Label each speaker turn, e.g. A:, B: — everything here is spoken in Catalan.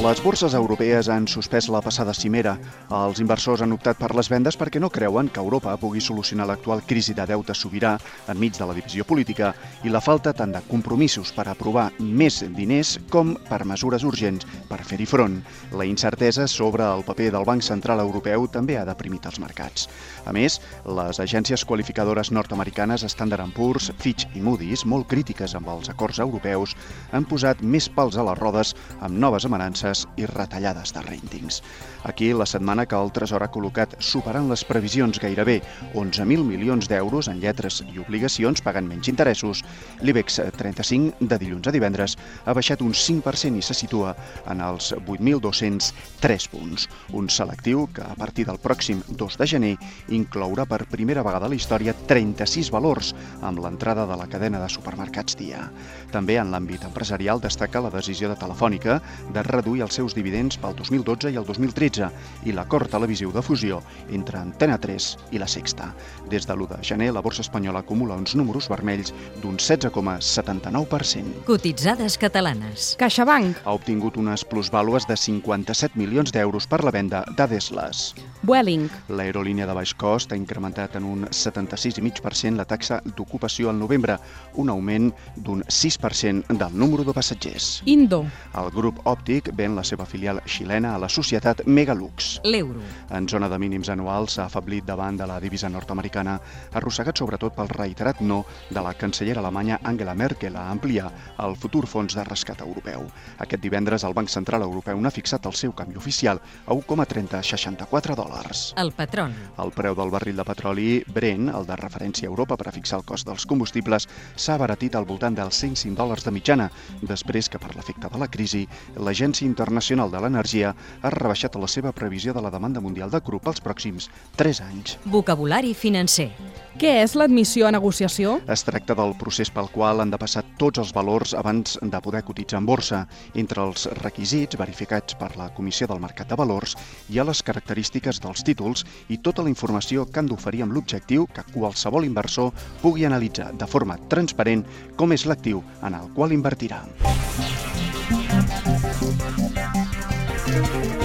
A: Les borses europees han suspès la passada cimera. Els inversors han optat per les vendes perquè no creuen que Europa pugui solucionar l'actual crisi de deute sobirà enmig de la divisió política i la falta tant de compromisos per aprovar més diners com per mesures urgents per fer-hi front. La incertesa sobre el paper del Banc Central Europeu també ha deprimit els mercats. A més, les agències qualificadores nord-americanes Standard Poor's, Fitch i Moody's, molt crítiques amb els acords europeus, han posat més pals a les rodes amb noves amenances baixes i retallades de rèntings. Aquí, la setmana que el Tresor ha col·locat superant les previsions gairebé 11.000 milions d'euros en lletres i obligacions pagant menys interessos, l'IBEX 35 de dilluns a divendres ha baixat un 5% i se situa en els 8.203 punts. Un selectiu que a partir del pròxim 2 de gener inclourà per primera vegada a la història 36 valors amb l'entrada de la cadena de supermercats Dia. També en l'àmbit empresarial destaca la decisió de Telefònica de reduir reduir els seus dividends pel 2012 i el 2013 i l'acord televisiu de fusió entre Antena 3 i la Sexta. Des de l'1 de gener, la borsa espanyola acumula uns números vermells d'un 16,79%.
B: Cotitzades catalanes.
C: CaixaBank.
A: Ha obtingut unes plusvàlues de 57 milions d'euros per la venda d'Adeslas.
C: Vueling.
A: L'aerolínia de baix cost ha incrementat en un 76,5% la taxa d'ocupació al novembre, un augment d'un 6% del número de passatgers.
C: Indo.
A: El grup òptic ven la seva filial xilena a la societat Megalux.
B: L'euro.
A: En zona de mínims anuals s'ha afablit davant de la divisa nord-americana, arrossegat sobretot pel reiterat no de la cancellera alemanya Angela Merkel a ampliar el futur fons de rescat europeu. Aquest divendres el Banc Central Europeu n'ha fixat el seu canvi oficial a 1,3064 dòlars.
B: El petroli.
A: El preu del barril de petroli Brent, el de referència a Europa per a fixar el cost dels combustibles, s'ha abaratit al voltant dels 105 dòlars de mitjana, després que per l'efecte de la crisi l'Agència l'Agència Internacional de l'Energia ha rebaixat la seva previsió de la demanda mundial de cru pels pròxims 3 anys.
B: Vocabulari financer.
C: Què és l'admissió a negociació?
A: Es tracta del procés pel qual han de passar tots els valors abans de poder cotitzar en borsa. Entre els requisits verificats per la Comissió del Mercat de Valors hi ha les característiques dels títols i tota la informació que han d'oferir amb l'objectiu que qualsevol inversor pugui analitzar de forma transparent com és l'actiu en el qual invertirà. Thank you.